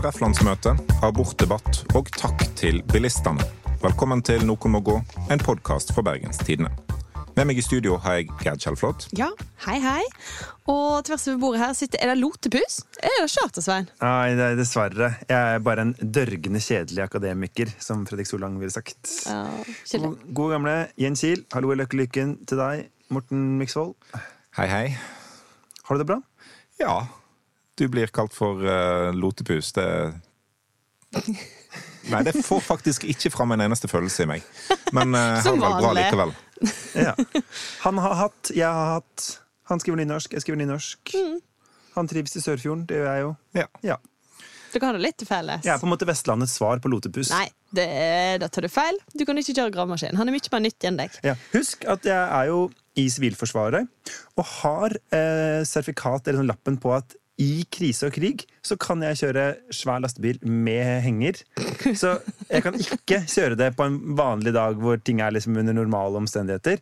KrF-landsmøte, abortdebatt og takk til bilistene. Velkommen til Noen må gå, en podkast for Bergens Tidende. Med meg i studio har jeg Gerd Kjellflot. Ja, hei hei. Og tvers over bordet her sitter Er det Lotepus? Er det Charter-Svein? Nei, det er dessverre. Jeg er bare en dørgende kjedelig akademiker, som Fredrik Solang ville sagt. Ja, kjedelig. God, god gamle Jens Kiel, hallo i Løkkelykken til deg, Morten Miksvold. Hei, hei. Har du det bra? Ja, du blir kalt for uh, lotepus. Det Nei, det får faktisk ikke fram en eneste følelse i meg. Men uh, har Som det bra likevel. Ja. Han har hatt, jeg har hatt. Han skriver nynorsk, jeg skriver nynorsk. Han trives i Sørfjorden, det gjør jeg jo. Ja. Ja. Dere har det litt til felles. Jeg er på en måte Vestlandets svar på lotepus. Nei, det, da tar du feil. Du kan ikke kjøre gravemaskin. Han er mye mer nyttig enn deg. Ja. Husk at jeg er jo i Sivilforsvaret og har eh, sertifikat eller sånn lappen på at i krise og krig så kan jeg kjøre svær lastebil med henger. Så jeg kan ikke kjøre det på en vanlig dag hvor ting er liksom under normale omstendigheter.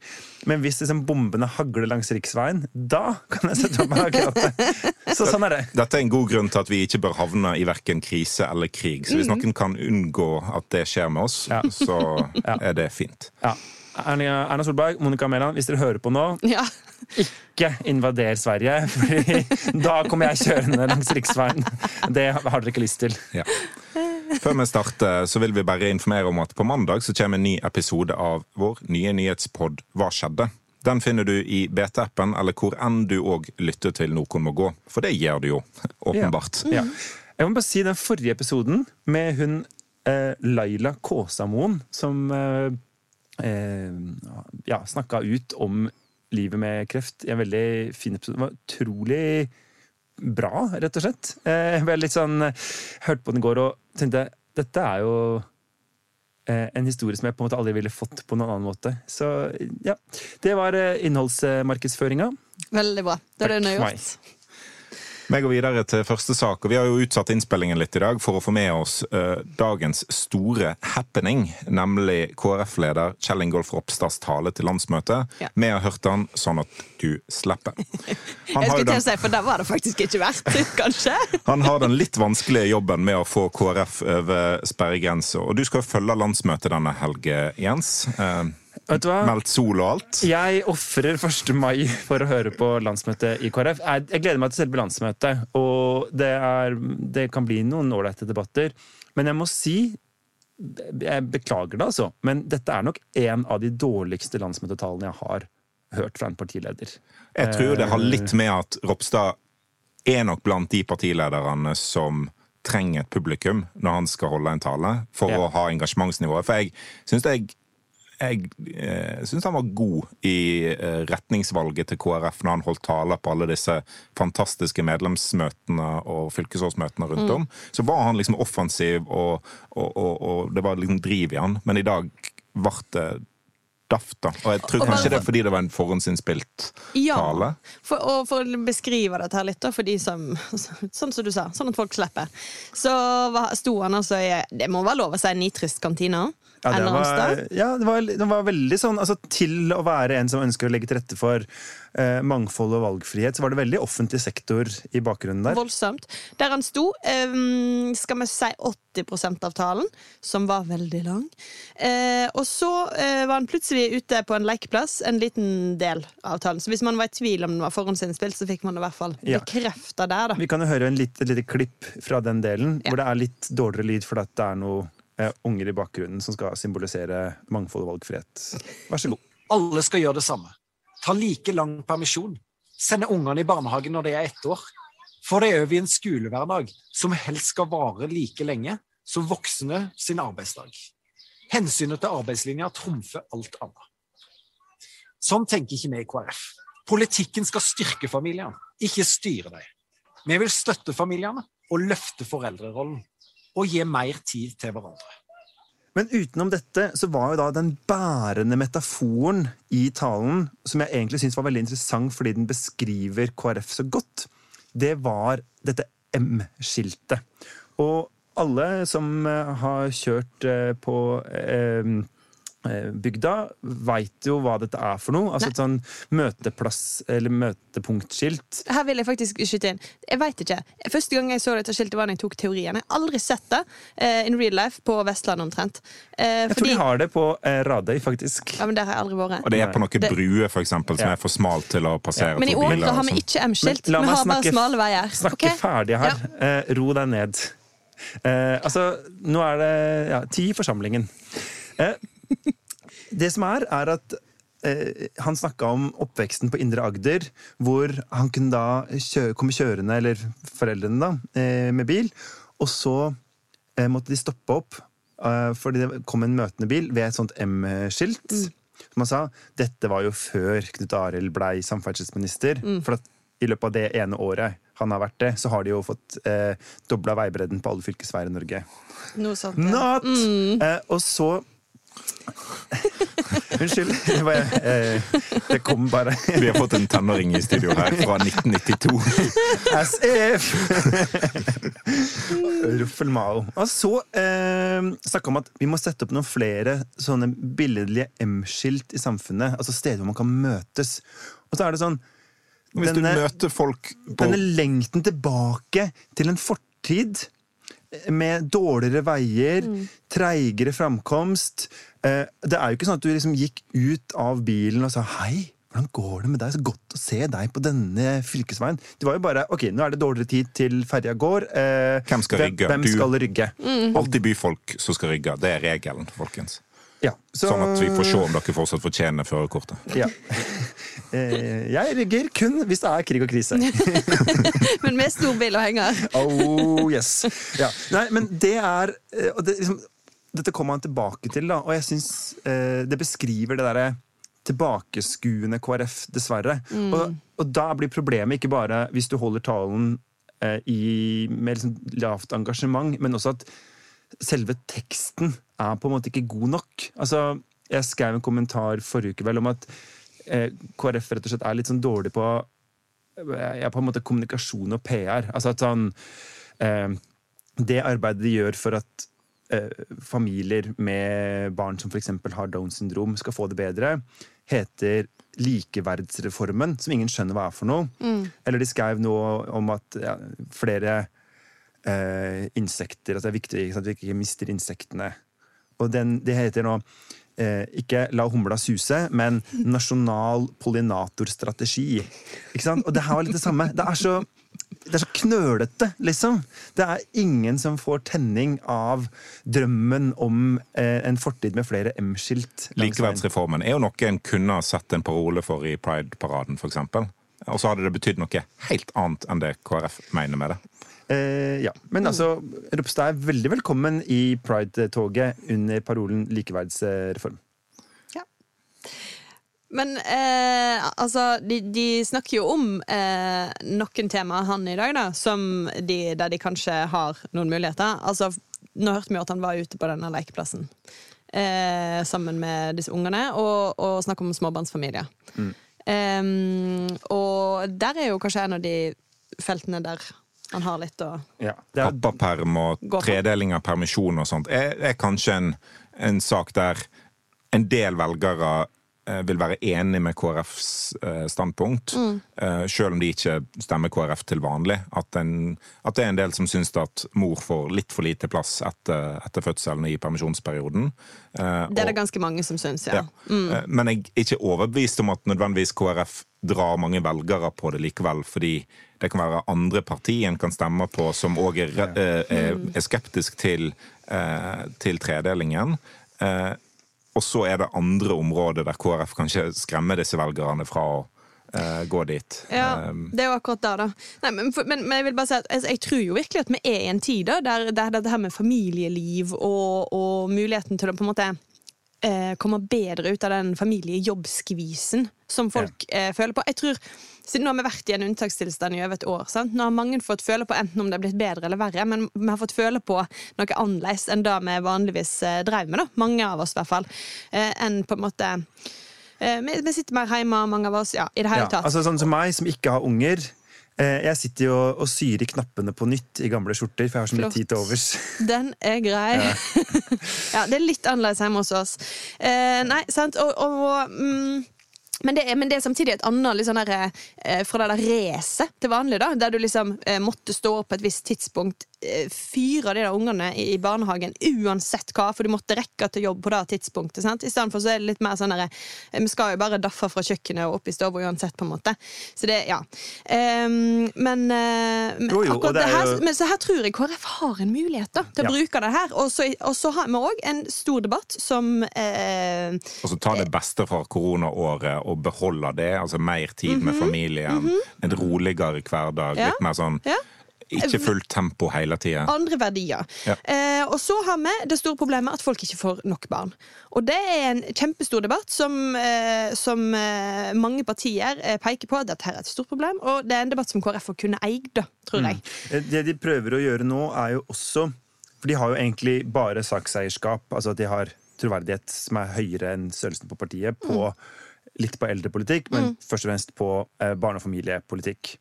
Men hvis liksom bombene hagler langs riksveien, da kan jeg sette opp meg akkurat. Så sånn er det. Dette er en god grunn til at vi ikke bør havne i verken krise eller krig. Så hvis noen kan unngå at det skjer med oss, Ja. så er det fint. Ja. Erna Solberg, Monica Mæland, hvis dere hører på nå, Ja. ikke invader Sverige. for da kommer jeg kjørende langs riksveien. Det har dere ikke lyst til. Ja. Før vi starter, så vil vi bare informere om at på mandag så kommer en ny episode av vår nye nyhetspod Hva skjedde? Den finner du i BT-appen eller hvor enn du òg lytter til Noen må gå. For det gjør du jo, åpenbart. Ja. Jeg må bare si den forrige episoden med hun eh, Laila Kåsamoen som eh, ja, snakka ut om livet med kreft i en veldig fin episode. Det var utrolig bra, rett og slett. Eh, jeg ble litt sånn Hørte på den i går og tenkte dette er jo eh, en historie som jeg på en måte aldri ville fått på noen annen måte. Så ja. Det var eh, innholdsmarkedsføringa. Veldig bra. Det er det hun har gjort. meg. Vi går videre til første sak, og vi har jo utsatt innspillingen litt i dag for å få med oss uh, dagens store happening, nemlig KrF-leder Kjell Ingolf Ropstads tale til landsmøtet. Ja. Vi har hørt den sånn at du slipper. Han Jeg skulle til å si, for det var det faktisk ikke verdt, kanskje. han har den litt vanskelige jobben med å få KrF over sperregrensa, og du skal jo følge landsmøtet denne helgen, Jens. Eh, Vet du hva? meldt sol og alt. Jeg ofrer 1. mai for å høre på landsmøtet i KrF. Jeg, gleder meg til selve landsmøtet, og det, er, det kan bli noen ålreite debatter. Men jeg må si Jeg beklager det, altså, men dette er nok en av de dårligste landsmøtetalene jeg har hørt fra en partileder. Jeg tror det har litt med at Ropstad er nok blant de partilederne som trenger et publikum når han skal holde en tale, for Ja. å ha engasjementsnivået. For jeg syns jeg jeg eh, syns han var god i eh, retningsvalget til KrF når han holdt taler på alle disse fantastiske medlemsmøtene og fylkesårsmøtene rundt om. Så var han liksom offensiv, og, og, og, og det var liksom driv i han. Men i dag ble det daft, da. Og jeg tror Og bare kanskje det er fordi det var en forhåndsinnspilt Ja, tale. for, og for å beskrive dette her litt, da, for de som Sånn som du sa, sånn at folk slipper. Så sto han altså i Det må være lov å si nitrist kantine? Ja, det var, ja, det var, det var veldig sånn altså, Til å være en som ønsker å legge til rette for eh, mangfold og valgfrihet, så var det veldig offentlig sektor i bakgrunnen der. Voldsomt. Der han sto, eh, skal vi si 80 av talen, som var veldig lang. Eh, og så eh, var han plutselig ute på en lekeplass, en liten del av talen. Så hvis man var i tvil om den var forhåndsinnspilt, så fikk man det i hvert fall Ja. bekrefta der, da. Vi kan jo høre en litt, et lite klipp fra den delen, Ja. hvor det er litt dårligere lyd fordi det er noe eh, unger i bakgrunnen som skal symbolisere mangfold og valgfrihet. Vær så god. Alle skal gjøre det samme. Ta like lang permisjon. Sende ungene i barnehagen når de er ett år. Få dem over i en skolehverdag som helst skal vare like lenge som voksne sin arbeidsdag. Hensynet til arbeidslinja trumfer alt annet. Sånn tenker ikke vi i KrF. Politikken skal styrke familiene, ikke styre dem. Vi vil støtte familiene og løfte foreldrerollen. Og gi mer tid til hverandre. Men utenom dette så var jo da den bærende metaforen i talen, som jeg egentlig syns var veldig interessant fordi den beskriver KrF så godt, det var dette M-skiltet. Og alle som eh, har kjørt eh, på eh, bygda veit jo hva dette er for noe. Altså Nei. et sånn møteplass- eller møtepunktskilt. Her vil jeg faktisk skyte inn. Jeg vet ikke. Første gang jeg så dette skiltet, var da jeg tok teorien. Jeg har aldri sett det uh, in real life på Vestlandet omtrent. Uh, Jeg tror de har det på uh, Radøy, faktisk. ja, men Der har jeg aldri vært. Og det er på noen Det- bruer for eksempel, som Ja. er for smalt til å passere Men i og har vi sånn. ikke M-skilt. Vi har bare smale veier. Snakke okay? ferdig her. Eh, ro deg ned. Eh, altså, nå er det ja, ti i forsamlingen. Eh, det som er, er at eh, han snakka om oppveksten på Indre Agder, hvor han kunne da kjø komme kjørende, eller foreldrene, da, eh, med bil. Og så eh, måtte de stoppe opp, fordi det kom en møtende bil ved et sånt M-skilt. Som han sa, dette var jo før Knut Arild blei samferdselsminister. For at i løpet av det ene året han har vært det, så har de jo fått eh, dobla veibredden på alle fylkesveier i Norge. Noe sånt. ja. Not! Eh, og så Unnskyld. Det, var, eh, det kom bare Vi har fått en tenåring i studio her fra 1992. SF! if! Og så eh, snakka om at vi må sette opp noen flere sånne billedlige M-skilt i samfunnet. Altså steder hvor man kan møtes. Og så er det sånn Hvis du møter folk på Denne lengten tilbake til en fortid med dårligere veier, treigere framkomst. Eh, Det er jo ikke sånn at du liksom gikk ut av bilen og sa 'hei'. Hvordan går det med deg? Så godt å se deg på denne fylkesveien. Det var jo bare ok, nå er det dårligere tid til ferja går. Eh, Hvem skal rygge? Hvem skal rygge? Alltid byfolk som skal rygge. Det er regelen, folkens. Ja, så, Sånn at vi får se om dere fortsatt fortjener førerkortet. Ja. Eh, Jeg rygger kun hvis det er krig og krise. Men med stor bil og henger. Oh, yes. Ja. Nei, men det er eh, og det, liksom, Dette kommer han tilbake til, da, og jeg syns eh, det beskriver det derre tilbakeskuende KrF, dessverre. Og, og da blir problemet ikke bare hvis du holder talen eh, i, med liksom lavt engasjement, men også at selve teksten er på en måte ikke god nok. Altså, jeg skrev en kommentar forrige uke vel om at eh, KrF rett og slett er litt sånn dårlig på ja, på en måte kommunikasjon og PR. Altså at sånn eh, Det arbeidet de gjør for at eh, familier med barn som f.eks. har Downs syndrom, skal få det bedre, heter Likeverdsreformen, som ingen skjønner hva er for noe. Eller de skrev noe om at ja, flere eh, insekter At det er viktig at vi ikke mister insektene. Og den, det heter nå eh, ikke La humla suse, men Nasjonal pollinatorstrategi. Ikke sant? Og det her var litt det samme. Det er så det er så knølete, liksom. Det er ingen som får tenning av drømmen om eh, en fortid med flere M-skilt. Likeverdsreformen er jo noe en kunne ha en parole for i Pride-paraden, f.eks. Og så hadde det betydd noe helt annet enn det KrF mener med det. Eh, ja. Men altså, Ropstad er veldig velkommen i Pride-toget under parolen likeverdsreform. Ja. Men eh, altså, de, de snakker jo om eh, noen temaer, han i dag, da, som de, der de kanskje har noen muligheter. Altså, nå hørte vi at han var ute på denne lekeplassen eh, sammen med disse ungene, og, og snakker om småbarnsfamilier. Em, og der er jo kanskje en av de feltene der han har litt å Ja. Er, Pappaperm og tredeling av permisjon og sånt er, er kanskje en, en sak der en del velgere eh, vil være enig med KrFs eh, standpunkt, eh, selv om de ikke stemmer KrF til vanlig. At, en, at det er en del som syns at mor får litt for lite plass etter, etter fødselen i permisjonsperioden. Eh, Det er det og- ganske mange som syns, ja. ja. Mm. Men jeg er ikke overbevist om at nødvendigvis KrF drar mange velgere på det likevel, fordi det kan være andre partier en kan stemme på som òg er, eh, er, er skeptisk til, eh, til tredelingen. Eh, Og så er det andre områder der KrF kanskje skremmer disse velgerne fra å gå dit. Ja, Eh, det er jo akkurat der, da. Nei, men, for, men, men jeg vil bare si at altså, jeg tror jo virkelig at vi er i en tid da, der, der dette her med familieliv og, og muligheten til å på en måte eh, komme bedre ut av den familiejobbskvisen som folk eh, føler på. Jeg tror, siden Nå har vi vært i en unntakstilstand i over et år. Sant? Nå har mange fått føle på enten om det er blitt bedre eller verre, men vi har fått føle på noe annerledes enn det vi vanligvis eh, drev med. da, Mange av oss, i hvert fall. Eh, enn på en måte eh, vi sitter mer hjemme, mange av oss. Ja, i det hele ja, tatt. altså sånn som meg, som ikke har unger. Eh, Jeg sitter jo og syr i knappene på nytt i gamle skjorter, for jeg har så mye tid til overs. Den er grei. Ja, det er litt annerledes hjemme hos oss. Eh, nei, sant, og, og mm, men det, er, men det er samtidig et annet sånn der, eh, fra det der racet til vanlig, da, der du liksom eh, måtte stå på et visst tidspunkt, fyre de der ungene i, barnehagen uansett hva, for du måtte rekke til jobb på det tidspunktet. Sant? I stedet for så er det litt mer sånn der, eh, vi skal jo bare daffe fra kjøkkenet og opp i stua uansett, på en måte. Så det, ja. Um, men, eh, men Jo, jo, akkurat det det er her, men så her tror jeg KrF har en mulighet da, til å bruke det her. Og så, og så har vi òg en stor debatt som eh, Og så ta det beste fra koronaåret og beholde det. Altså mer tid med familien, en roligere hverdag, Mhm. Ja. litt mer sånn Ja. Ikke fullt tempo hele tida. andre verdier. Ja. Eh, og så har vi det store problemet at folk ikke får nok barn. Og det er en kjempestor debatt som, eh, som eh, mange partier eh, peker på at dette er et stort problem. Og det er en debatt som KrF har kunnet eid, tror jeg. Eh, Det de prøver å gjøre nå, er jo også For de har jo egentlig bare sakseierskap. Altså at de har troverdighet som er høyere enn størrelsen på partiet. På, Litt på eldrepolitikk, men først og fremst på eh, barne- og familiepolitikk.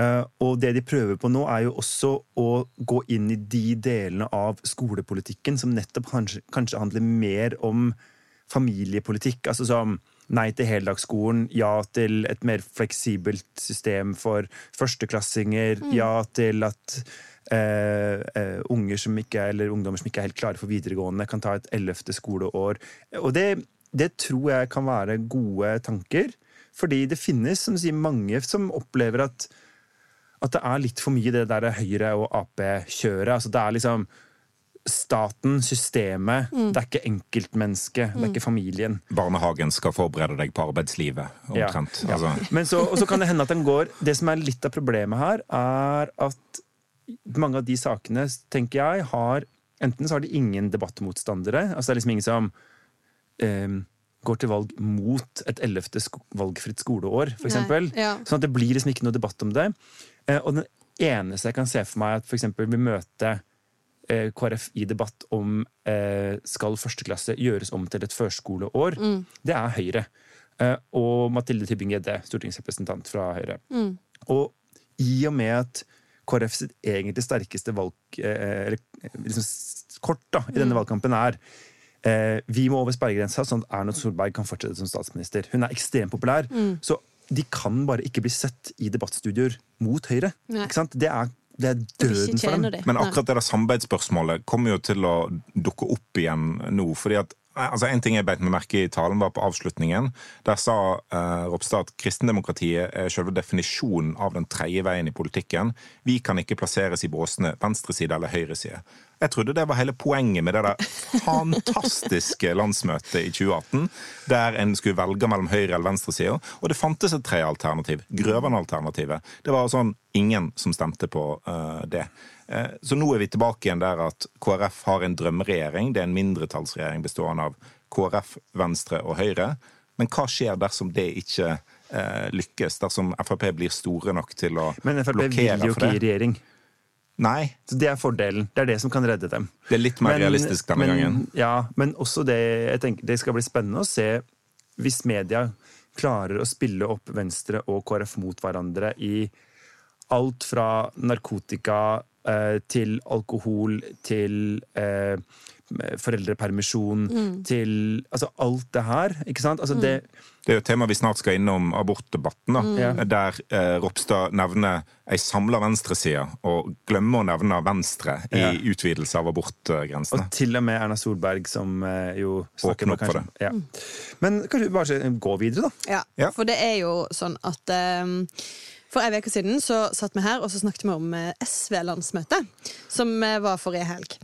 Eh, og det de prøver på nå, er jo også å gå inn i de delene av skolepolitikken som nettopp kanskje, kanskje handler mer om familiepolitikk. Altså som nei til heldagsskolen, ja til et mer fleksibelt system for førsteklassinger, ja til at eh, eh, unger som ikke, er- eller ungdommer som ikke er helt klare for videregående, kan ta et ellevte skoleår. Og det, det tror jeg kan være gode tanker. Fordi det finnes som sier, mange som opplever at at det er litt for mye det der Høyre- og Ap-kjøret. Altså det er liksom staten, systemet. Det er ikke enkeltmennesket, det er ikke familien. Barnehagen skal forberede deg på arbeidslivet, omtrent. ja. Altså, Men så, og så kan det hende at den går Det som er litt av problemet her, er at mange av de sakene, tenker jeg, har Enten så har de ingen debattmotstandere. Altså det er liksom ingen som eh, går til valg mot et ellevte valgfritt skoleår, for eksempel. ja. Sånn at det blir liksom ikke noe debatt om det. Eh, og den eneste jeg kan se for meg er at for eksempel møter møte eh, KrF i debatt om eh, skal første klasse gjøres om til et førskoleår, det er Høyre. Eh, og Mathilde Tybing-Gjedde, stortingsrepresentant fra Høyre. Og i og med at KrF sitt egentlig sterkeste valg, eller liksom kort da, i denne valgkampen er vi må over sperregrensa, sånn at Erna Solberg kan fortsette som statsminister. Hun er ekstremt populær, så de kan bare ikke bli sett i debattstudioer mot Høyre. Nei. Ikke sant? Det er, det er døden for dem. Men akkurat det der samarbeidsspørsmålet kommer jo til å dukke opp igjen nå. fordi at altså En ting jeg beit meg merke i talen, var på avslutningen. Der sa eh, Ropstad at kristendemokratiet er selve definisjonen av den tredje veien i politikken. Vi kan ikke plasseres i båsene venstreside eller høyreside. Jeg trodde det var hele poenget med det der fantastiske landsmøtet i 2018, der en skulle velge mellom høyre- eller venstresida, og det fantes et tredje alternativ. Grøvan-alternativet. Det var sånn ingen som stemte på uh, det. Eh, Så nå er vi tilbake igjen der at KrF har en drømmeregjering. Det er en mindretallsregjering bestående av KrF, Venstre og Høyre. Men hva skjer dersom det ikke eh, lykkes? Dersom Frp blir store nok til å blokkere for det. Men Frp vil jo ikke i regjering. Nei, Så Det er fordelen. Det er det som kan redde dem. det er litt mer realistisk denne men, gangen. Ja, men også det jeg tenker, Det skal bli spennende å se hvis media klarer å spille opp Venstre og KrF mot hverandre i alt fra narkotika eh, til alkohol til eh, foreldrepermisjon til Altså alt det her. Ikke sant? Altså det, Det er jo et tema vi snart skal innom abortdebatten, da, mm. der eh, Ropstad nevner ei samla venstreside, og glemmer å nevne Venstre i Ja. utvidelse av abortgrensene. og til og med Erna Solberg, som eh, jo snakker Åpner opp for det. Ja. Men kanskje du bare gå videre, da. Ja, Ja. for det er jo sånn at ehm, For ei uke siden så satt vi her og så snakket vi om eh, SV-landsmøtet, som eh, var forrige helg.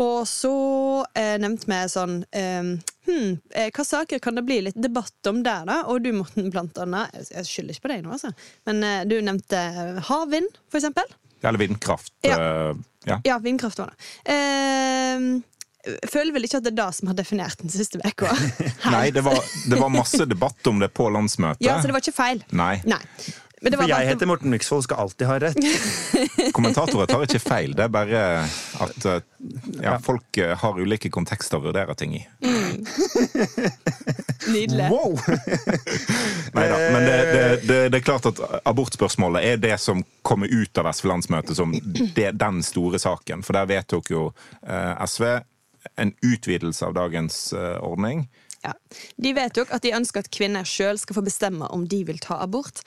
Og så eh, nevnte vi sånn eh, hm, eh, Hva saker kan det bli litt debatt om der, da? Og du, Morten, blant annet Jeg jeg skylder ikke på deg nå, altså. Men eh, du nevnte eh, havvind, for eksempel. Eller vindkraft. Ja. eh, ja. Ja, vindkraft var det. Ehm, føler vel ikke at det er det som har definert den siste uka. Nei, det var, det var masse debatt om det på landsmøtet. Ja, så det var ikke feil. Nei. Nei. Men det For bare jeg heter Morten Myksvold, skal alltid ha rett. Kommentatorer tar ikke feil. Det er bare at eh, ja, folk eh, har ulike kontekster å vurdere ting i. Nydelig. Wow! Neida, men det, det, det, det er klart at abortspørsmålet er det som kommer ut av SV-landsmøtet som det, den store saken. For der vedtok jo eh, SV en utvidelse av dagens eh, ordning. Ja. De vedtok at de ønsker at kvinner sjøl skal få bestemme om de vil ta abort,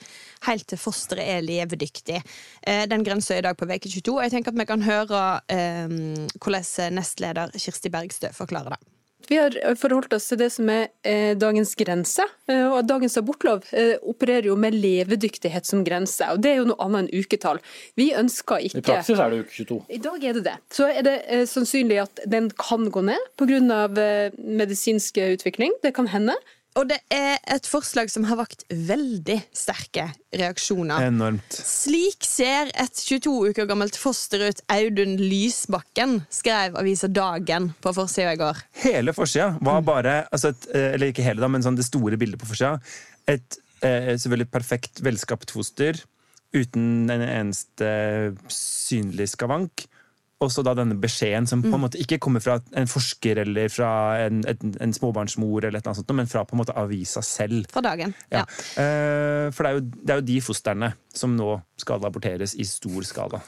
helt til fosteret er levedyktig. Eh, den grensa er i dag på uke 22. og Jeg tenker at vi kan høre eh, hvordan nestleder Kirsti Bergstø forklarer det. Vi har forholdt oss til det som er eh, dagens grense. Eh, og Dagens abortlov eh, opererer jo med levedyktighet som grense. og Det er jo noe annet enn uketall. Vi ønsker ikke I praksis er det uke 22. I dag er det det. Så er det eh, sannsynlig at den kan gå ned pga. Eh, medisinsk utvikling. Det kan hende. Og det er et forslag som har vakt veldig sterke reaksjoner. Enormt. Slik ser et 22 uker gammelt foster ut, Audun Lysbakken, skrev avisa Dagen på forsida i går. Hele forsida var bare altså et, eh, Eller ikke hele, da, men sånn det store bildet på forsida. Et eh, selvfølgelig perfekt velskapt foster uten en eneste synlig skavank. Og så da denne beskjeden som på en måte ikke kommer fra en forsker eller fra en, en, en småbarnsmor, eller et eller annet sånt, men fra på en måte avisa selv. Fra Dagen. Ja. Ja. Eh, for det er, jo, det er jo de fostrene som nå skal aborteres i stor skala.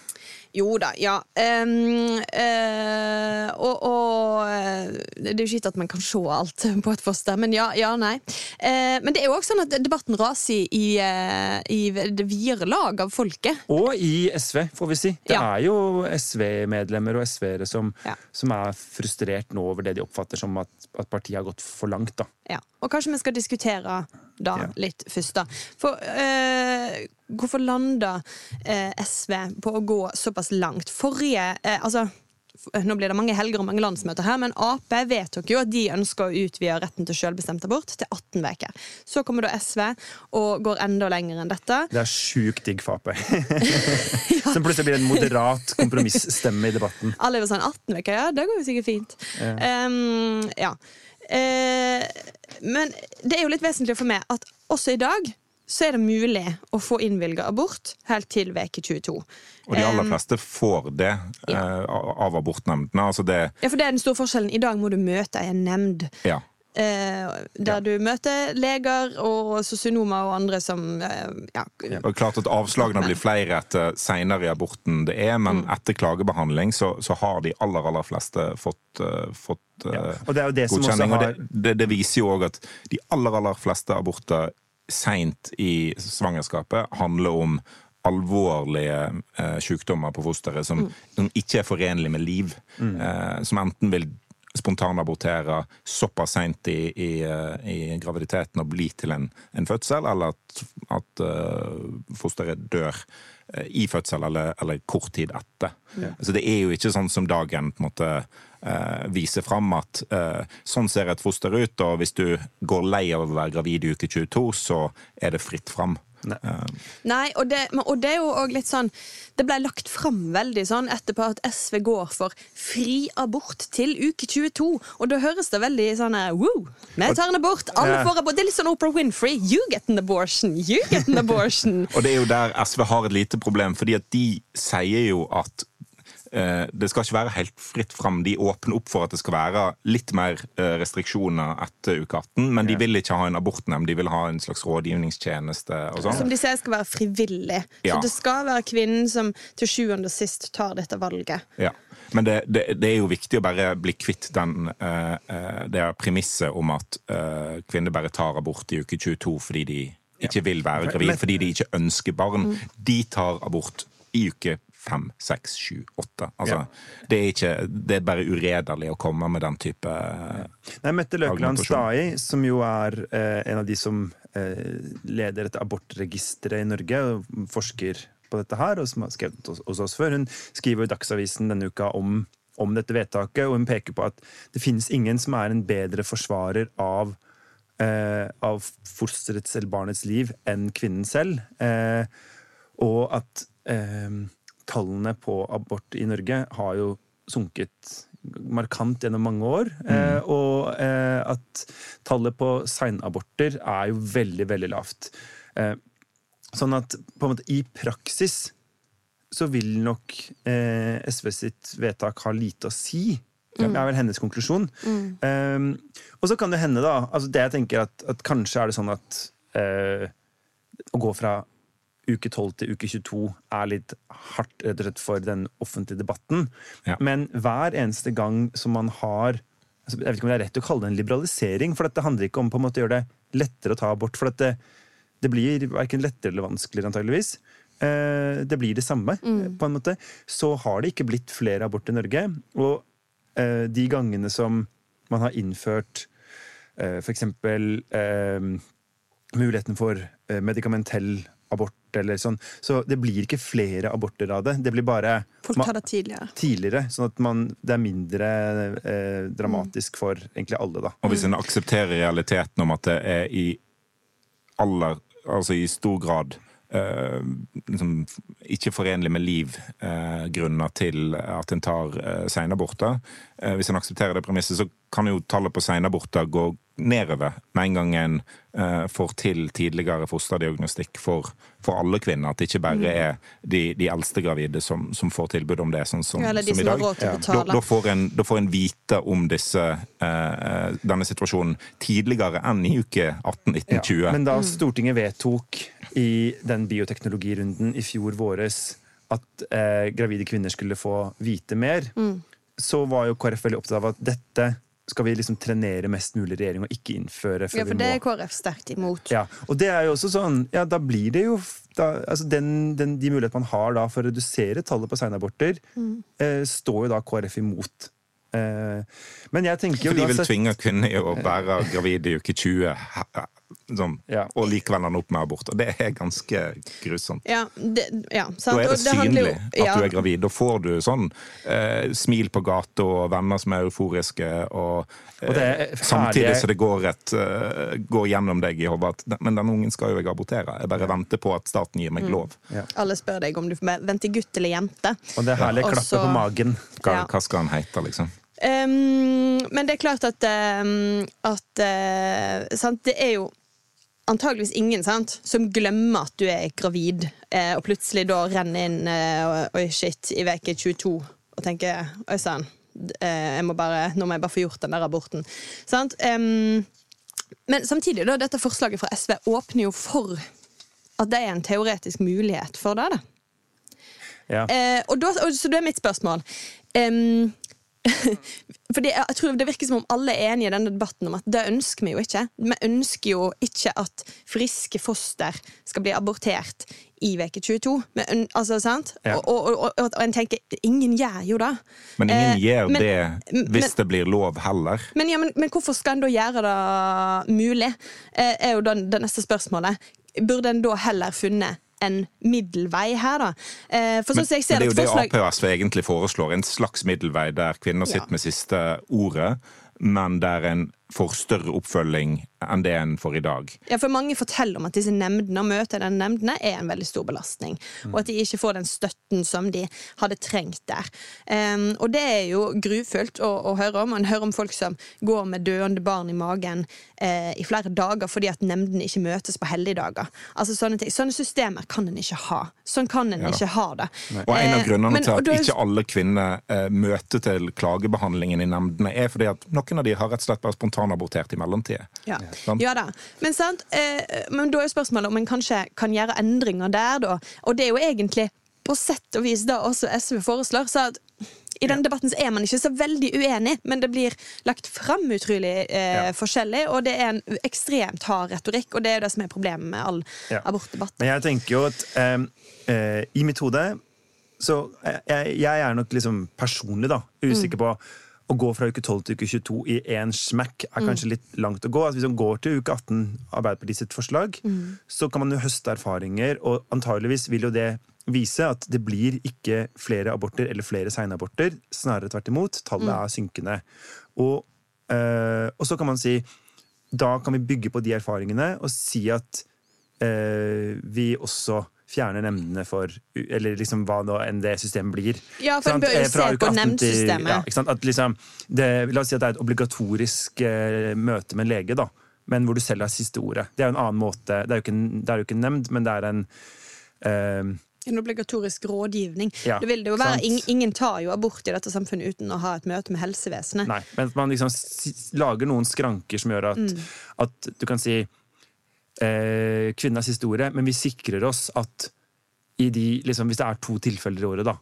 Jo da, ja. Um, uh, og, og eh, Det er jo ikke gitt at man kan se alt på et foster, men ja, ja nei. Uh, men det er jo også sånn at debatten raser i, eh, i det videre lag av folket. Og i SV, får vi si. Det Ja. er jo SV-medlemmer og SV-ere som, Ja. som er frustrert nå over det de oppfatter som at, at partiet har gått for langt. da. Ja. Og kanskje vi skal diskutere da litt først, da. For eh, hvorfor landa eh, SV på å gå såpass langt? Forrige eh, Altså, nå blir det mange helger og mange landsmøter her, men Ap vedtok jo at de ønsker å utvide retten til selvbestemt abort til 18 uker. Så kommer da SV og går enda lenger enn dette. Det er sjukt digg for Ap. Som plutselig blir en moderat kompromissstemme i debatten. Alle er sånn 18 uker, ja, det går jo sikkert fint. Ehm, ja. Uh, men det er jo litt vesentlig for meg at også i dag så er det mulig å få innvilga abort helt til veke 22. Og de aller fleste får det Ja. eh, av abortnemndene. Altså det Ja, for det er den store forskjellen. I dag må du møte en nemnd. Ja. Eh, der du møter leger og sosionomer og andre som eh, ja, Og klart at Avslagene blir flere etter senere i aborten det er, men Mm. etter klagebehandling så, så har de aller aller fleste fått, fått Ja. Og det er jo det som også godkjenning. har Og det, det, det viser jo òg at de aller aller fleste aborter seint i svangerskapet handler om alvorlige eh, sykdommer på fosteret som, som ikke er forenlig med liv. Eh, som enten vil spontanabortere såpass seint i, i, eh, i graviditeten og bli til en, en fødsel, eller at, at eh, fosteret dør eh, i fødsel eller, eller kort tid etter. Så det er jo ikke sånn som dagen på en måte eh, viser fram at eh, sånn ser et foster ut, og hvis du går lei av å være gravid i uke 22, så er det fritt fram. Eh, Nei, og det, og det er jo òg litt sånn Det ble lagt fram veldig sånn etterpå at SV går for fri abort til uke 22. Og da høres det veldig sånn eh, Woo! Vi tar en abort! Alle får abort! Det er litt sånn Oprah Winfrey. You get an abortion! You get an abortion! Og det er jo der SV har et lite problem, fordi at de sier jo at det skal ikke være helt fritt fram. De åpner opp for at det skal være litt mer eh, restriksjoner etter uke 18, men de vil ikke ha en abortnemnd, de vil ha en slags rådgivningstjeneste og Som sånn. de sier skal være frivillig. Ja. Så det skal være kvinnen som til sjuende og sist tar dette valget. Ja. Men det, det, det er jo viktig å bare bli kvitt den, eh, eh, det premisset om at eh, kvinner bare tar abort i uke 22 fordi de ikke vil være gravid, fordi de ikke ønsker barn. De tar abort i uke fem, seks, sju, åtte. Altså, det, er ikke, det er bare uredelig å komme med den type Nei, Mette Løkeland Stai, som jo er eh, en av de som eh, leder et abortregisteret i Norge, og forsker på dette her, og som har skrevet hos, hos oss før, hun skriver i Dagsavisen denne uka om, om dette vedtaket, og hun peker på at det finnes ingen som er en bedre forsvarer av eh, av fosterets eller barnets liv enn kvinnen selv. Eh, og at eh, tallene på abort i Norge har jo sunket markant gjennom mange år. Eh, og eh, at tallet på seinaborter er jo veldig, veldig lavt. Eh, sånn at på en måte i praksis så vil nok eh, SV sitt vedtak ha lite å si. Det er vel hennes konklusjon. Um, og så kan det hende, da altså Det jeg tenker at, at kanskje er det sånn at eh, å gå fra uke 12 til uke 22 er litt hardt rett og slett for den offentlige debatten. Ja. Men hver eneste gang som man har altså, Jeg vet ikke om det er rett å kalle det en liberalisering, for dette handler ikke om på en måte å gjøre det lettere å ta abort. For dette, det blir verken lettere eller vanskeligere, antageligvis. Eh, det blir det samme, på en måte. Så har det ikke blitt flere aborter i Norge. Og eh, de gangene som man har innført eh, for eksempel eh, muligheten for eh, medikamentell abort eller sånn, så det blir ikke flere aborter av det. Det blir bare Folk tar det tidligere. tidligere, sånn at man, det er mindre eh, dramatisk for egentlig alle, da. Og hvis en aksepterer realiteten om at det er i aller Altså i stor grad Uh, liksom, ikke forenlig med liv uh, grunner til at en tar uh, senaborter. Eh, hvis en aksepterer det premisset, så kan jo tallet på seinaborter gå nedover med en gang en eh, får til tidligere fosterdiagnostikk for, for alle kvinner. At det ikke bare er de, de eldste gravide som, som får tilbud om det, sånn som, Ja, som i dag. å Da, da, får en, da får en vite om disse, eh, denne situasjonen tidligere enn i uke 18-19-20. Ja, men Mm. da Stortinget vedtok i den bioteknologirunden i fjor våres at eh, gravide kvinner skulle få vite mer, Mm. Så var jo KrF veldig opptatt av at dette skal vi liksom trenere mest mulig regjering og ikke innføre før Ja, for det er KrF sterkt imot. Ja, og det er jo også sånn, ja, da blir det jo da, altså den, den, De mulighetene man har da for å redusere tallet på seinaborter, Mm. eh, står jo da KrF imot. Eh, men jeg tenker jo For de vil tvinge kvinner å være gravide i uke 20, he- sånn, Ja. og likevel ender opp med abort. Og det er ganske grusomt. Ja, det, ja, sant? Da er det det synlig jo- at du er gravid. Da får du sånn eh, smil på gata og venner som er euforiske, og, eh, Og det er samtidig som så det går, et, uh, går gjennom deg i hodet at Men denne ungen skal jo jeg abortere. Jeg bare venter på at staten gir meg Mm. lov. Alle spør deg om du venter gutt eller jente. Og det er herlig klappet så- på magen. Hva, Ja. hva skal han hete, liksom? Um, men det er klart at, um, at uh, sant? Det er jo antageligvis ingen sant, som glemmer at du er gravid, eh, og plutselig da renner inn eh, Oi, shit, i uke 22 og tenker Oi sann, eh, jeg må bare, nå må jeg bare få gjort den der aborten. Sant? Um, men samtidig, da, dette forslaget fra SV åpner jo for at det er en teoretisk mulighet for det. da. Ja. Eh, og da, og, så da er mitt spørsmål Em, Fordi jeg tror Det virker som om alle er enige i denne debatten om at det ønsker vi jo ikke. Vi ønsker jo ikke at friske foster skal bli abortert i uke 22. Men, altså, sant? Ja. Og, og, og, og, en tenker ingen gjør jo det. Men ingen Eh, gjør men- det hvis men- det blir lov heller. Men, ja, men, men hvorfor skal en da gjøre det mulig? Eh, er jo det, det neste spørsmålet. Burde en da heller funnet en middelvei her, da? Eh, for sånn som jeg ser det er jo det forslag Ap og SV egentlig foreslår. En slags middelvei der kvinner Ja. sitter med siste ordet, men der en får større oppfølging enn det en får i dag. Ja, for Mange forteller om at disse nemndene og møter den nemndene er en veldig stor belastning. Og at de ikke får den støtten som de hadde trengt der. Um, og det er jo grufullt å, å høre om. Man hører om folk som går med døende barn i magen eh, i flere dager fordi at nemndene ikke møtes på helligdager. Altså Sånne ting. Sånne systemer kan en ikke ha. Sånn kan en Ja ikke ha det. Og En av Eh, grunnene men- til at ikke alle kvinner eh, møter til klagebehandlingen i nemndene, er fordi at noen av de har rett og slett bare spontanabortert i mellomtida. Ja. Sant? ja da. Men, sant? Eh, men da er spørsmålet om en kanskje kan gjøre endringer der, da. Og det er jo egentlig på sett og vis da også SV foreslår. Så at i denne debatten så er man ikke så veldig uenig, men det blir lagt fram utrolig eh, Ja. forskjellig, og det er en ekstremt hard retorikk, og det er jo det som er problemet med all Ja. abortdebatt. Men jeg tenker jo at eh, eh, i mitt hode Så jeg, jeg er nok liksom personlig da usikker på å gå fra uke 12 til uke 22 i én smekk er kanskje litt langt å gå. Altså hvis man går til uke 18, Arbeiderpartiet sitt forslag, så kan man jo høste erfaringer, og antageligvis vil jo det vise at det blir ikke flere aborter eller flere seinaborter. Snarere tvert imot. Tallet er synkende. Og, øh, og så kan man si da kan vi bygge på de erfaringene og si at øh, vi også fjerner nemndene for Eller liksom hva nå enn det systemet blir. Ja, for en bør jo Eh, se på 18 nemndsystemet. Ja? At liksom, det, la oss si at det er et obligatorisk eh, møte med en lege, da. Men hvor du selv har siste ordet. Det er jo en annen måte. Det er jo ikke er jo ikke en nemnd, men det er en eh, En obligatorisk rådgivning. Ja, det vil det jo være. Ingen, ingen tar jo abort i dette samfunnet uten å ha et møte med helsevesenet. Nei, men at man liksom lager noen skranker som gjør at, Mm. at du kan si eh, kvinnas historie, men vi sikrer oss at i de, liksom, hvis det er to tilfeller i året da,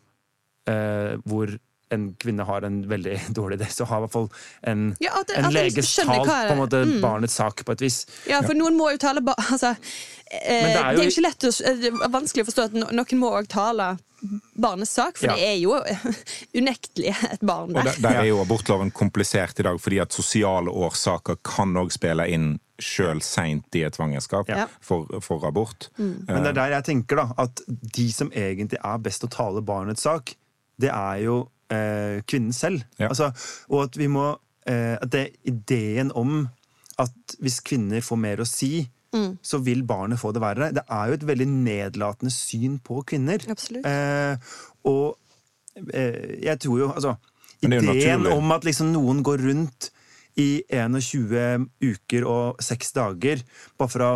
eh, hvor en kvinne har en veldig dårlig idé, så har i hvert fall en, Ja, at- en at leges talt er på en måte. Mm. barnets sak på et vis. Ja, for noen må jo tale ba altså, eh, Men det, det er er jo- jo ikke lett å, eh, det er vanskelig å forstå at noen må òg tale barnets sak, for Ja. det er jo unektelig et barn Og der. der, der er jo abortloven komplisert i dag, fordi at sosiale årsaker kan òg spille inn sjøl seint i et svangerskap Ja. for, for abort. Men det er der jeg tenker da, at de som egentlig er best å tale barnets sak, det er jo eh, kvinnen selv. Ja. Altså, og at vi må eh, At det ideen om at hvis kvinner får mer å si, så vil barnet få det verre. Det er jo et veldig nedlatende syn på kvinner. Eh, og eh, jeg tror jo Altså, ideen om at liksom noen går rundt i 21 uker og 6 dager bare for å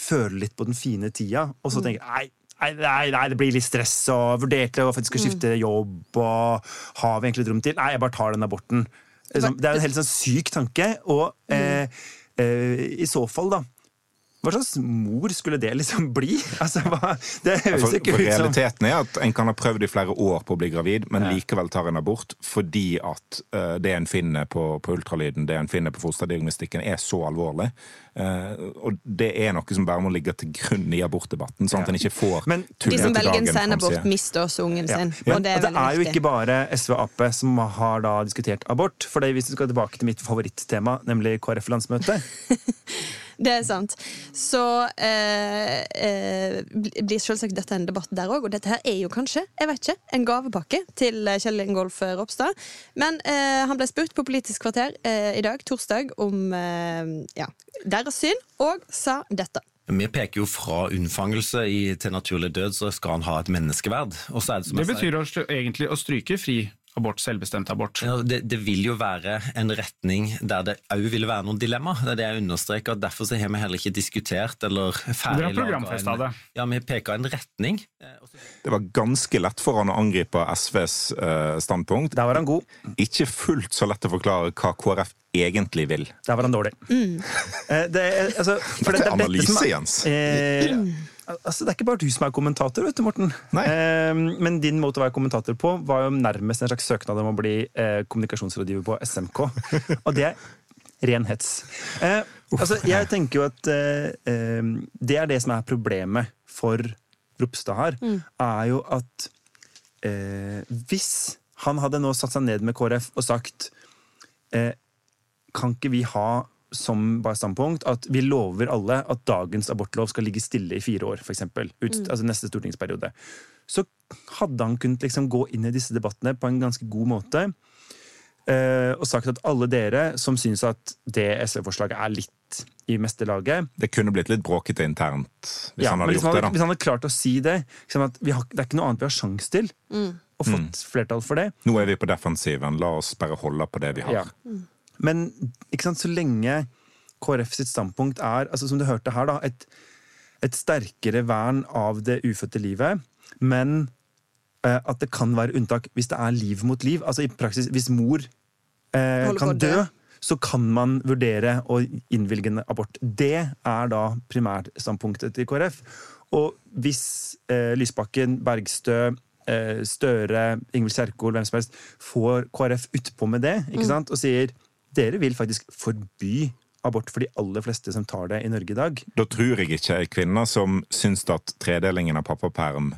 føle litt på den fine tida, og så tenker nei, nei, nei, nei, det blir litt stress, og vurderte å faktisk skifte jobb, og har vi egentlig et rom til? Nei, jeg bare tar den aborten. Liksom, Det er en helt sånn syk tanke, og eh, eh, i så fall, da hva slags mor skulle det liksom bli? Altså, hva, det høres For, ikke ut som realiteten er at en kan ha prøvd i flere år på å bli gravid, men Ja. likevel tar en abort fordi at uh, det en finner på, på ultralyden, det en finner på fosterdiagnostikken, er så alvorlig. Eh, og det er noe som bare må ligge til grunn i abortdebatten, sånn at en ikke får Men- De som velger en senabort, mister også ungen sin. Ja. Og det er og det er jo ikke bare SV og Ap som har da diskutert abort. For det, hvis vi skal tilbake til mitt favorittema, nemlig KrF-landsmøtet Det er sant. Så eh, eh, blir selvsagt dette en debatt der òg. Og dette her er jo kanskje jeg vet ikke, en gavepakke til Kjell Ingolf Ropstad. Men eh, han ble spurt på Politisk kvarter eh, i dag, torsdag, om eh, ja, deres syn, og sa dette. Vi peker jo fra unnfangelse i, til naturlig død, så skal han ha et menneskeverd. Og så er det som Det jeg betyr egentlig å stryke fri abort, selvbestemt abort. Ja, det, det vil jo være en retning der det òg vil være noen dilemma. Det er det jeg understreker. og Derfor så har vi heller ikke diskutert eller ferdig programfestet det. en- Ja, vi peker en retning. Eh, Det var ganske lett for han å angripe SVs uh, standpunkt. Der var han god. Ikke fullt så lett å forklare hva KrF egentlig vil. Der var han dårlig. Eh, Det er, altså, for det, er analyse, Jens. Eh, altså, det er ikke bare du som er kommentator, vet du, Morten. Nei. Eh, men din måte å være kommentator på var jo nærmest en slags søknad om å bli eh, kommunikasjonsrådgiver på SMK. Og det er ren hets. Eh, altså, jeg tenker jo at eh, eh, det er det som er problemet for Ropstad her, er jo at eh, hvis han hadde nå satt seg ned med KrF og sagt eh, kan ikke vi ha som bare standpunkt at vi lover alle at dagens abortlov skal ligge stille i fire år, f.eks. Ut, altså neste stortingsperiode. Så hadde han kunnet liksom gå inn i disse debattene på en ganske god måte. eh, og sagt at alle dere som syns at det SV-forslaget er litt i meste laget Det kunne blitt litt bråkete internt hvis ja, han hadde gjort han det. da. hvis han hadde klart å si det liksom at vi har, Det er ikke noe annet vi har sjans til. Og fått flertall for det. Nå er vi på defensiven, la oss bare holde på det vi har. Ja. Men sant, så lenge KrF sitt standpunkt er, altså som du hørte her, da, et, et sterkere vern av det ufødte livet, men eh, at det kan være unntak hvis det er liv mot liv. Altså i praksis, hvis mor eh, kan dø. så kan man vurdere å innvilge en abort. Det er da primærstandpunktet til KrF. Og hvis eh, Lysbakken, Bergstø, eh, Støre, Ingvild Kjerkol, hvem som helst, får KrF utpå med det ikke sant? og sier dere vil faktisk forby abort for de aller fleste som tar det i Norge i dag. Da tror jeg ikke kvinner som syns at tredelingen av pappaperm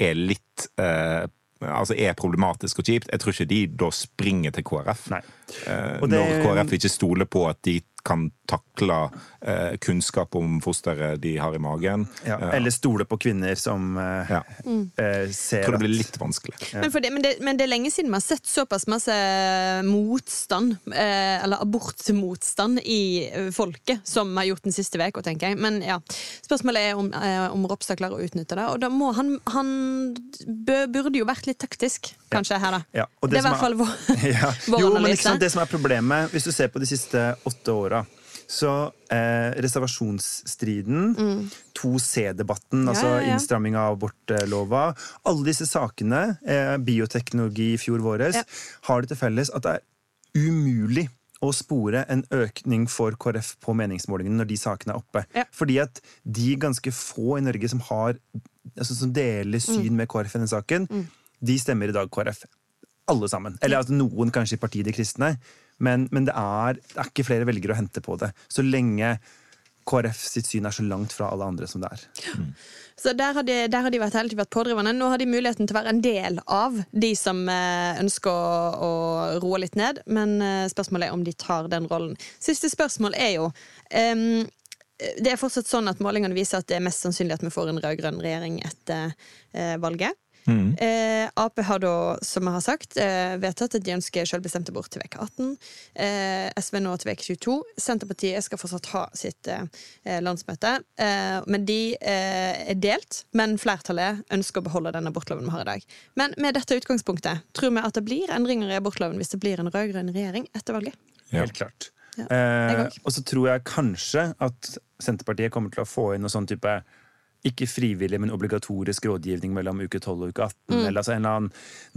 er litt eh, Altså er problematisk og kjipt. Jeg tror ikke de da springer til KrF. Nei. Eh, det- Når KrF ikke stoler på at de kan takle eh, kunnskap om fosteret de har i magen. Ja, Eh, eller stole på kvinner som eh, Ja. eh, ser jeg tror det blir litt vanskelig. Men, for det, men, det, men det er lenge siden vi har sett såpass masse motstand, eh, eller abortmotstand, i eh, folket som vi har gjort den siste uka, tenker jeg. Men ja, spørsmålet er om, eh, om Ropstad klarer å utnytte det. Og da må han, han burde jo vært litt taktisk, kanskje, her, da. Ja, og det, er i hvert fall vår, ja. vår Jo, men analyse. ikke sant, det som er problemet, hvis du ser på de siste åtte åra så eh, reservasjonsstriden, 2C-debatten, Ja, altså ja, ja. innstramming av abortlova Alle disse sakene, eh, bioteknologi i fjor våres, har det til felles at det er umulig å spore en økning for KrF på meningsmålingene når de sakene er oppe. Fordi at de ganske få i Norge som har altså som deler syn med KrF i denne saken, de stemmer i dag KrF. Alle sammen. Eller altså, noen kanskje i Partiet De kristne. Men, men det, er, det er ikke flere velgere å hente på det. Så lenge KrF sitt syn er så langt fra alle andre som det er. Så der har de, der har de vært, hele tiden vært pådrivende. Nå har de muligheten til å være en del av de som eh, ønsker å, å roe litt ned, men eh, spørsmålet er om de tar den rollen. Siste spørsmål er jo um, Det er fortsatt sånn at målingene viser at det er mest sannsynlig at vi får en rød-grønn regjering etter eh, valget. Eh, Ap har da, som jeg har sagt, eh, vedtatt at de ønsker selvbestemt abort til uke 18. Eh, SV nå til uke 22. Senterpartiet skal fortsatt ha sitt eh, landsmøte. Eh, men de eh, er delt. Men flertallet ønsker å beholde den abortloven vi har i dag. Men med dette utgangspunktet, tror vi at det blir endringer i abortloven hvis det blir en rød-grønn regjering etter valget? Ja. Helt klart. Ja, Eh, og så tror jeg kanskje at Senterpartiet kommer til å få inn noe sånn type ikke frivillig, men obligatorisk rådgivning mellom uke 12 og uke 18. Eller altså en eller annen,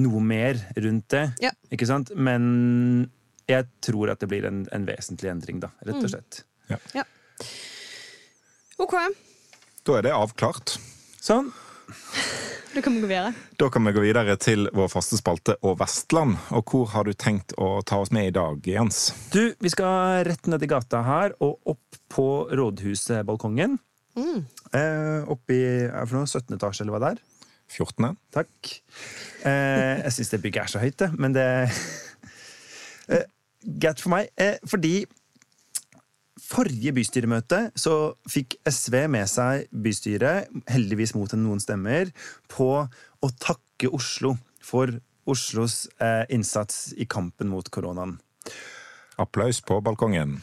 noe mer rundt det. Ja. Ikke sant? Men jeg tror at det blir en, en vesentlig endring, da, rett og slett. OK, Da er det avklart. Sånn. da kan vi gå videre. Da kan vi gå videre til vår faste spalte og Vestland. Og hvor har du tenkt å ta oss med i dag, Jens? Du, vi skal rett ned i gata her og opp på rådhusbalkongen. Eh, oppe i er for noe, 17. etasje, eller hva det er. 14. Takk. Eh, jeg syns det bygget er så høyt, det, men det eh, Greit for meg. Eh, fordi forrige bystyremøte så fikk SV med seg bystyret, heldigvis mot noen stemmer, på å takke Oslo for Oslos eh, innsats i kampen mot koronaen. Applaus på balkongen.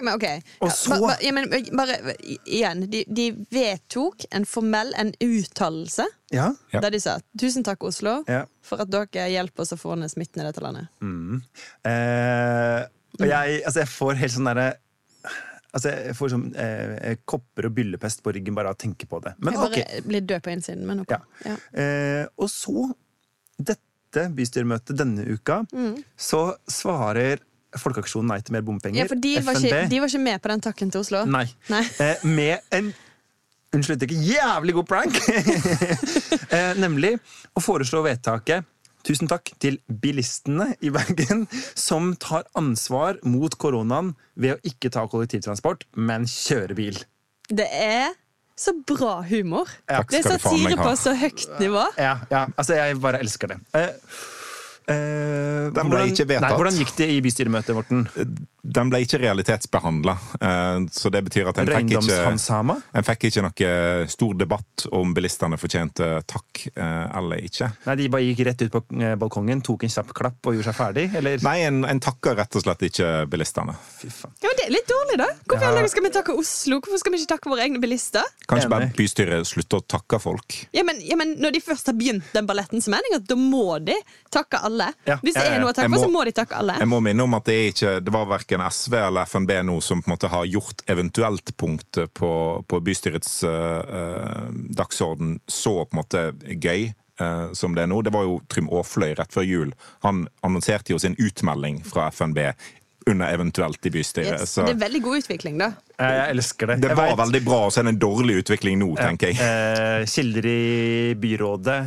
Men ok. Og Ja, så- ba, ba, ja, men, bare igjen. De, de vedtok en formell en uttalelse Ja. Ja. der de sa 'tusen takk, Oslo', Ja. for at dere hjelper oss å få ned smitten i dette landet. Eh, og jeg, altså jeg får helt sånn derre Altså jeg får sånn eh, kopper og byllepest på ryggen bare av å tenke på det. Men jeg bare okay. blir død på innsiden, men ok. Ja. Ja. Eh, og så, dette bystyremøtet denne uka, så svarer Folkeaksjonen nei til mer bompenger. Ja, for de var, ikke, de var ikke med på den takken til Oslo. Nei. Nei. Eh, med en Unnskyld ikke jævlig god prank! eh, nemlig å foreslå vedtaket Tusen takk til bilistene i Bergen som tar ansvar mot koronaen ved å ikke ta kollektivtransport, men kjøre bil. Det er så bra humor. Ja. Det er satire på så høyt nivå. Ja, ja, altså jeg bare elsker det. Eh, eh, hvordan-. Nei, hvordan gikk det i bystyremøtet, Morten? Den ble ikke realitetsbehandla, så det betyr at en fikk ikke en fikk ikke noe stor debatt om bilistene fortjente takk eh, eller ikke. Nei, de bare gikk rett ut på eh, balkongen, tok en kjapp klapp og gjorde seg ferdig? Eller? Nei, en, en takka rett og slett ikke bilistene. Fy faen. Ja, men Det er litt dårlig, da. Hvorfor Ja. skal vi takke Oslo? Hvorfor skal vi ikke takke våre egne bilister? Kanskje bare bystyret slutter å takke folk? Ja, men, ja, men Når de først har begynt den balletten, så mener jeg at da må de takke alle. Ja, Hvis det er noe å takke for, så må- må de takke alle. Jeg må minne om at det, er ikke, det var verken SV eller FNB nå som på en måte har gjort eventuelt-punktet på, på bystyrets eh, eh, dagsorden så på en måte gøy eh, som det er nå. Det var jo Trym Aafløy rett før jul. Han annonserte jo sin utmelding fra FNB under eventuelt i bystyret. Yes. Så Det er veldig god utvikling, da. Eh, Jeg elsker det. det var veldig bra, og så er det en dårlig utvikling nå, tenker jeg. Eh, kilder i byrådet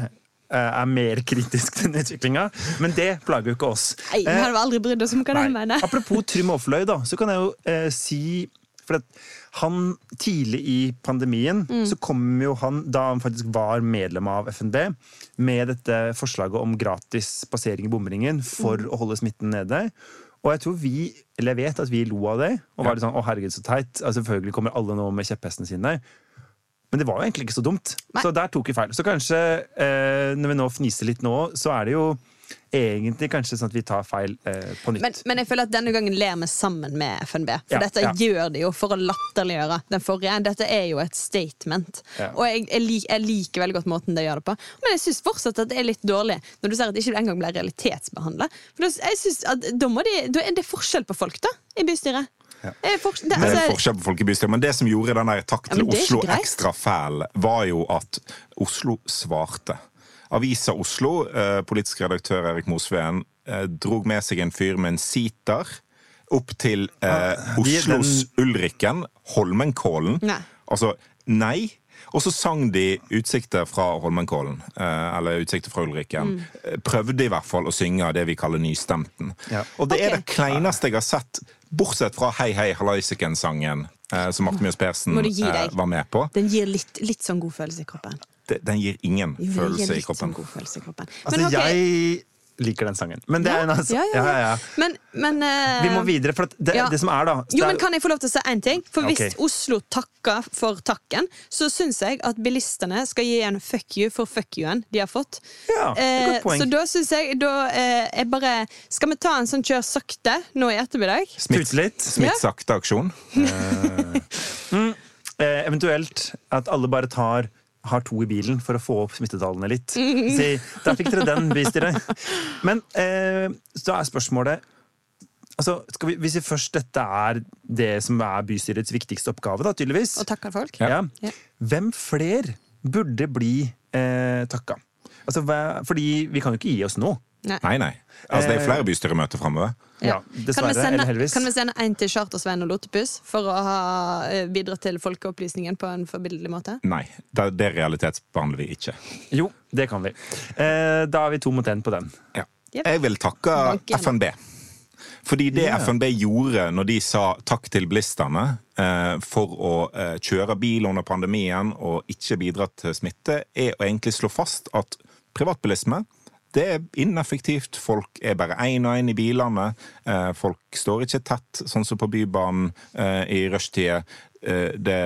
er mer kritisk til den utviklinga, men det plager jo ikke oss. Nei, Vi har aldri brydd oss om hva de mener. Apropos Trym Aafløy, da, så kan jeg jo eh, si For at han tidlig i pandemien så kom jo han, da han faktisk var medlem av FNB, med dette forslaget om gratis passering i bomringen for å holde smitten nede. Og jeg tror vi, eller jeg vet at vi lo av det, og var litt sånn 'å herregud, så teit'. Altså, selvfølgelig kommer alle nå med kjepphestene sine. Men det var jo egentlig ikke så dumt. Nei. Så der tok vi feil. Så kanskje, eh, når vi nå fniser litt nå, så er det jo egentlig kanskje sånn at vi tar feil eh, på nytt. Men, men jeg føler at denne gangen ler vi sammen med FNB. For Ja, dette ja. gjør de jo for å latterliggjøre den forrige. Dette er jo et statement. Ja. Og jeg, jeg, lik, jeg liker veldig godt måten de gjør det på. Men jeg syns fortsatt at det er litt dårlig når du ser at det ikke engang blir realitetsbehandla. Da, da, de, da er det forskjell på folk, da, i bystyret. Det er det, er altså, forskjell på folk i bystyret, men det som gjorde den der takk til ikke Oslo ekstra fæl, var jo at Oslo svarte. Avisa Oslo, eh, politisk redaktør Erik Mosveen, eh, drog med seg en fyr med en sitar opp til eh, Ah, Oslos Ulrikken, Holmenkollen. Nei. Altså, nei. Og så sang de utsikter fra Holmenkollen, eh, eller utsikter fra Ulrikken. Mm. Eh, Prøvde i hvert fall å synge det vi kaller nystemten. Ja. Og det er det kleineste jeg har sett, bortsett fra Hei Hei Hallaisiken-sangen, eh, som Marte Mjøs Persen eh, var med på. Den gir litt, litt sånn god følelse i kroppen. De, Den gir ingen Jo, den gir i. Sånn følelse i kroppen. Altså, Men ok, jeg liker den sangen. Men det er en annen ja, ja, ja. ja. Men, men uh, Vi må videre, for det, ja. det som er, da Jo, er- men Kan jeg få lov til å si én ting? For Hvis. Oslo takker for takken, så syns jeg at bilistene skal gi en fuck you for fuck you-en de har fått. Ja, det er et Eh, godt poeng. så da syns jeg da eh, jeg bare Skal vi ta en sånn kjør sakte nå i ettermiddag? Smitt, litt. smitt sakte-aksjon. Eh, eventuelt at alle bare tar har to i bilen for å få opp smittetallene litt. Si, der fikk dere den, bystyret. Men eh, så er spørsmålet altså, skal vi, Hvis vi først dette er det som er bystyrets viktigste oppgave, da, tydeligvis Og takker folk? ja. Ja. Hvem fler burde bli eh, takka? Altså, hva, fordi vi kan jo ikke gi oss nå. Nei. Nei, nei. Altså, det er Eh, flere bystyremøter framover. Ja, Kan vi dessverre, sende. Kan vi sende en til Charter-Svein og Lotepus for å ha eh, bidratt til folkeopplysningen på en forbilledlig måte? Nei, det, det realitetsbehandler vi ikke. Jo, det kan vi. Eh, da er vi to mot én på den. Ja. Yep. Jeg vil takke. FNB. Fordi det yeah. FNB gjorde når de sa takk til bilistene eh, for å eh, kjøre bil under pandemien og ikke bidra til smitte, er å egentlig slå fast at privatbilisme det er ineffektivt. Folk er bare én og én i bilene. Eh, folk står ikke tett, sånn som på Bybanen eh, i rushtida. Eh, det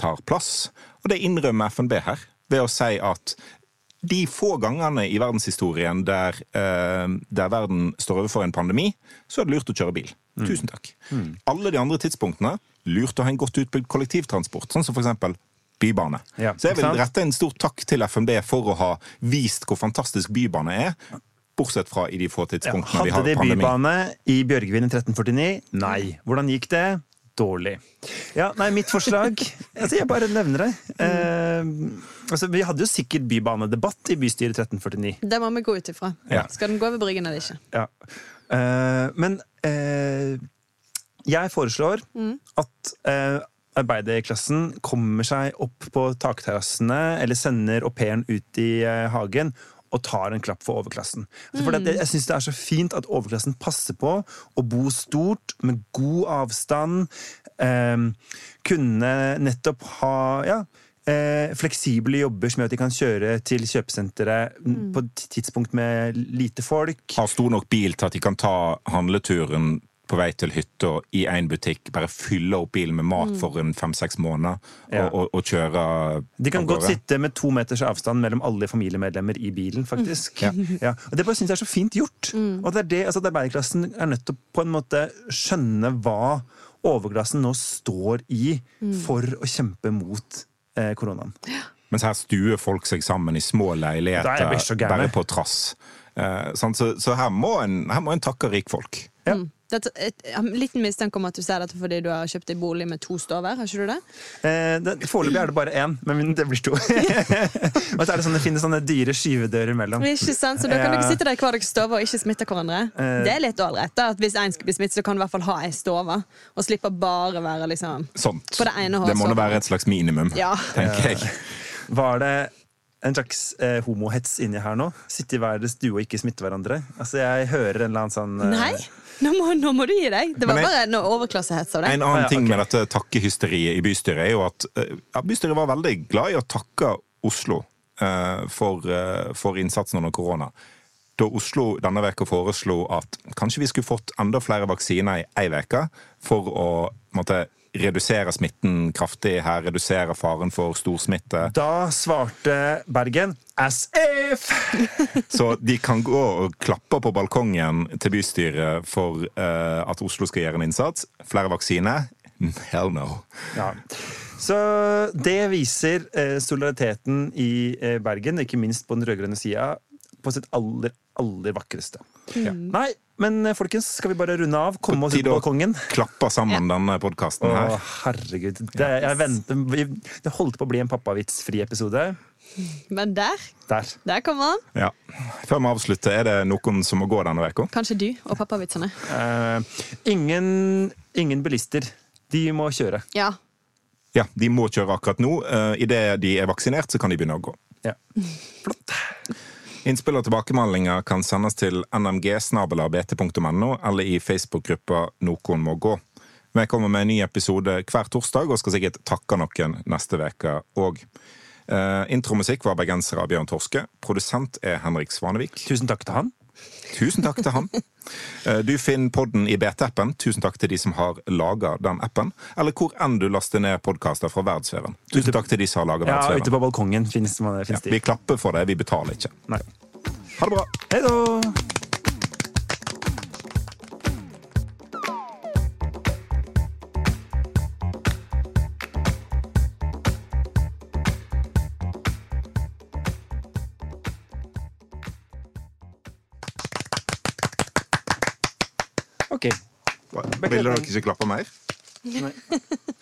tar plass. Og det innrømmer FNB her, ved å si at de få gangene i verdenshistorien der, der verden står overfor en pandemi, så er det lurt å kjøre bil. Tusen takk. Alle de andre tidspunktene lurt å ha en godt utbygd kollektivtransport, sånn som eksempel bybane. Ja, så jeg vil rette en stor takk til FNB for å ha vist hvor fantastisk bybane er, bortsett fra i de få Ja, tidspunktene vi har hadde de bybane i Bjørgvin i 1349? Nei. Hvordan gikk det? Dårlig. Ja, nei, mitt forslag altså Jeg bare nevner det. Eh, altså, vi hadde jo sikkert bybanedebatt i bystyret i 1349. Det må vi gå ut ifra. Ja. Skal den gå over Bryggen eller ikke? Ja. Eh, men eh, jeg foreslår at eh, arbeiderklassen kommer seg opp på takterrassene eller sender au pairen ut i eh, hagen og tar en klapp for overklassen. Altså, for det, jeg synes det er så fint at overklassen passer på å bo stort, med god avstand. Eh, kunne nettopp ha ja, eh, fleksible jobber som gjør at de kan kjøre til kjøpesenteret på et tidspunkt med lite folk. Ha stor nok bil til at de kan ta handleturen på vei til hytta i én butikk, bare fylle opp bilen med mat for en fem-seks måneder, Ja. og, og, og kjøre De kan godt sitte med to meters avstand mellom alle familiemedlemmer i bilen, faktisk. Ja. Og Det bare synes jeg er så fint gjort. Og det er det, altså at Arbeiderklassen er nødt til å på en måte skjønne hva overklassen nå står i for å kjempe mot eh, koronaen. Mens her stuer folk seg sammen i små er leiligheter, bare på trass. Eh, sant? så så her, må en, her må en takke rikfolk. Ja. Dette, et, jeg har en liten mistanke om at du sier dette fordi du har kjøpt deg bolig med to stover. Har ikke du det? Eh, Foreløpig er det bare én, men det blir to. og så er det sånn, det finnes sånne dyre skyvedører imellom. Ikke sant? Så da kan Ja. dere sitte der i hver deres stove og ikke smitte hverandre. Eh. Det er litt ålreit. da, Hvis én skal bli smittet, så kan du i hvert fall ha ei stove. Og slippe bare være liksom Sånt. På det ene det må nå være et slags minimum, Ja. tenker jeg. Var det en slags eh, homohets inni her nå? Sitte i hver deres due og ikke smitte hverandre? Altså, Jeg hører en eller annen sånn eh, Nei, nå må, nå må du gi deg. Det var jeg- bare noe overklassehets av deg. En annen ja, ting okay. med dette takkehysteriet i bystyret er jo at eh, ja, bystyret var veldig glad i å takke Oslo eh, for, eh, for innsatsen under korona. Da Oslo denne veka foreslo at kanskje vi skulle fått enda flere vaksiner i ei uke for å måtte, redusere smitten kraftig her, redusere faren for storsmitte. Da svarte Bergen as if! Så de kan gå og klappe på balkongen til bystyret for uh, at Oslo skal gjøre en innsats. Flere vaksiner? Hell no. Ja. Så det viser eh, solidariteten i eh, Bergen, ikke minst på den rød-grønne sida, på sitt aller, aller vakreste. Ja. Nei, men eh, folkens, skal vi bare runde av? Komme oss ut på balkongen? Klapper sammen denne podkasten Å, herregud. Det, jeg venter, det holdt på å bli en pappavitsfri episode. Men der, Der. der kommer han. Ja. Før vi avslutter, er det noen som må gå denne uka? Kanskje du og pappavitsene. Uh, ingen, ingen bilister. De må kjøre. Ja. Ja, De må kjøre akkurat nå. Uh, Idet de er vaksinert, så kan de begynne å gå. Ja. Innspill og tilbakemeldinger kan sendes til nmg.bt.no eller i Facebook-gruppa Noen må gå. Vi kommer med en ny episode hver torsdag og skal sikkert takke noen neste uke òg. Uh, intromusikk var bergenser av Bjørn Torske. Produsent er Henrik Svanevik. Tusen takk til han. Tusen takk til han. Eh, Du finner podden i BT-appen. Tusen takk til de som har laga den appen. Eller hvor enn du laster ned podkaster fra verdensveven. Tusen takk til de som har laga Ja, ute på balkongen finnes, finnes Ja, de. vi klapper for det, vi betaler ikke. Nei. Ha det bra. Hei da! Ok. Ville dere ikke klappe mer? Nei.